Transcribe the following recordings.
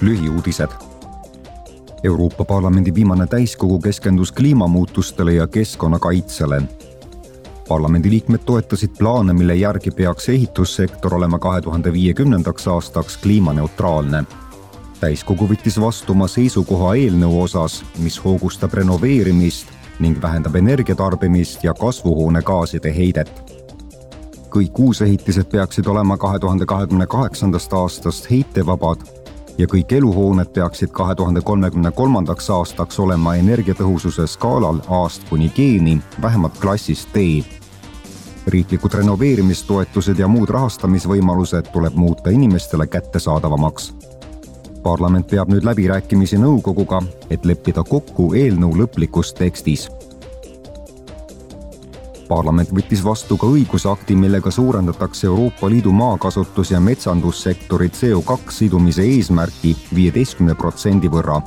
lühiuudised. Euroopa Parlamendi viimane täiskogu keskendus kliimamuutustele ja keskkonnakaitsele. parlamendiliikmed toetasid plaane, mille järgi peaks ehitussektor olema kahe tuhande viiekümnendaks aastaks kliimaneutraalne. täiskogu võttis vastu oma seisukoha eelnõu osas, mis hoogustab renoveerimist ning vähendab energiatarbimist ja kasvuhoonegaaside heidet kõik uusehitised peaksid olema kahe tuhande kahekümne kaheksandast aastast heitevabad ja kõik eluhooned peaksid kahe tuhande kolmekümne kolmandaks aastaks olema energiatõhususe skaalal A-st kuni G-ni vähemalt klassis D. riiklikud renoveerimistoetused ja muud rahastamisvõimalused tuleb muuta inimestele kättesaadavamaks. parlament peab nüüd läbirääkimisi nõukoguga, et leppida kokku eelnõu lõplikus tekstis parlament võttis vastu ka õigusakti, millega suurendatakse Euroopa Liidu maakasutus- ja metsandussektori CO2 sidumise eesmärki viieteistkümne protsendi võrra.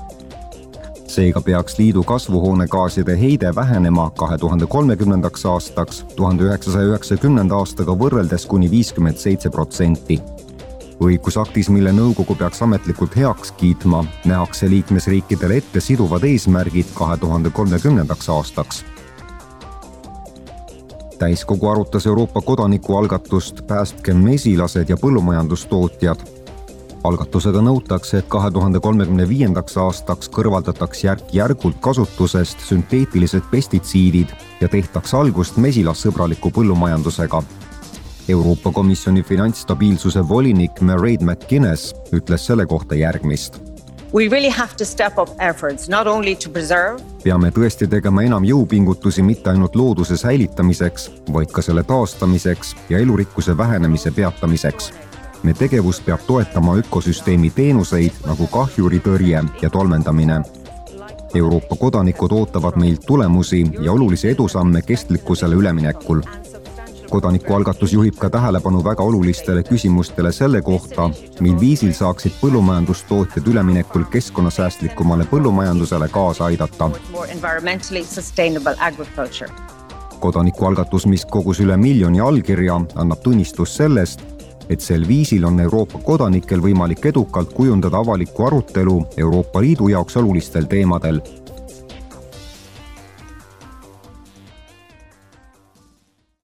seega peaks liidu kasvuhoonegaaside heide vähenema kahe tuhande kolmekümnendaks aastaks tuhande üheksasaja üheksakümnenda aastaga võrreldes kuni viiskümmend seitse protsenti õigusaktis, mille nõukogu peaks ametlikult heaks kiitma, nähakse liikmesriikidele ette siduvad eesmärgid kahe tuhande kolmekümnendaks aastaks täiskogu arutas Euroopa kodanikualgatust Päästke mesilased ja põllumajandustootjad. algatusega nõutakse, et kahe tuhande kolmekümne viiendaks aastaks kõrvaldataks järk-järgult kasutusest sünteetilised pestitsiidid ja tehtaks algust mesilassõbraliku põllumajandusega. Euroopa Komisjoni finantsstabiilsuse volinik Mairead McGuinness ütles selle kohta järgmist really efforts peame tõesti tegema enam jõupingutusi mitte ainult looduse säilitamiseks, vaid ka selle taastamiseks ja elurikkuse vähenemise peatamiseks. meie tegevus peab toetama ökosüsteemi teenuseid nagu kahjuritõrje ja tolmendamine. Euroopa kodanikud ootavad meilt tulemusi ja olulisi edusamme kestlikkusele üleminekul kodanikualgatus juhib ka tähelepanu väga olulistele küsimustele selle kohta, mil viisil saaksid põllumajandustootjad üleminekul keskkonnasäästlikumale põllumajandusele kaasa aidata. kodanikualgatus, mis kogus üle miljoni allkirja, annab tunnistust sellest, et sel viisil on Euroopa kodanikel võimalik edukalt kujundada avalikku arutelu Euroopa Liidu jaoks olulistel teemadel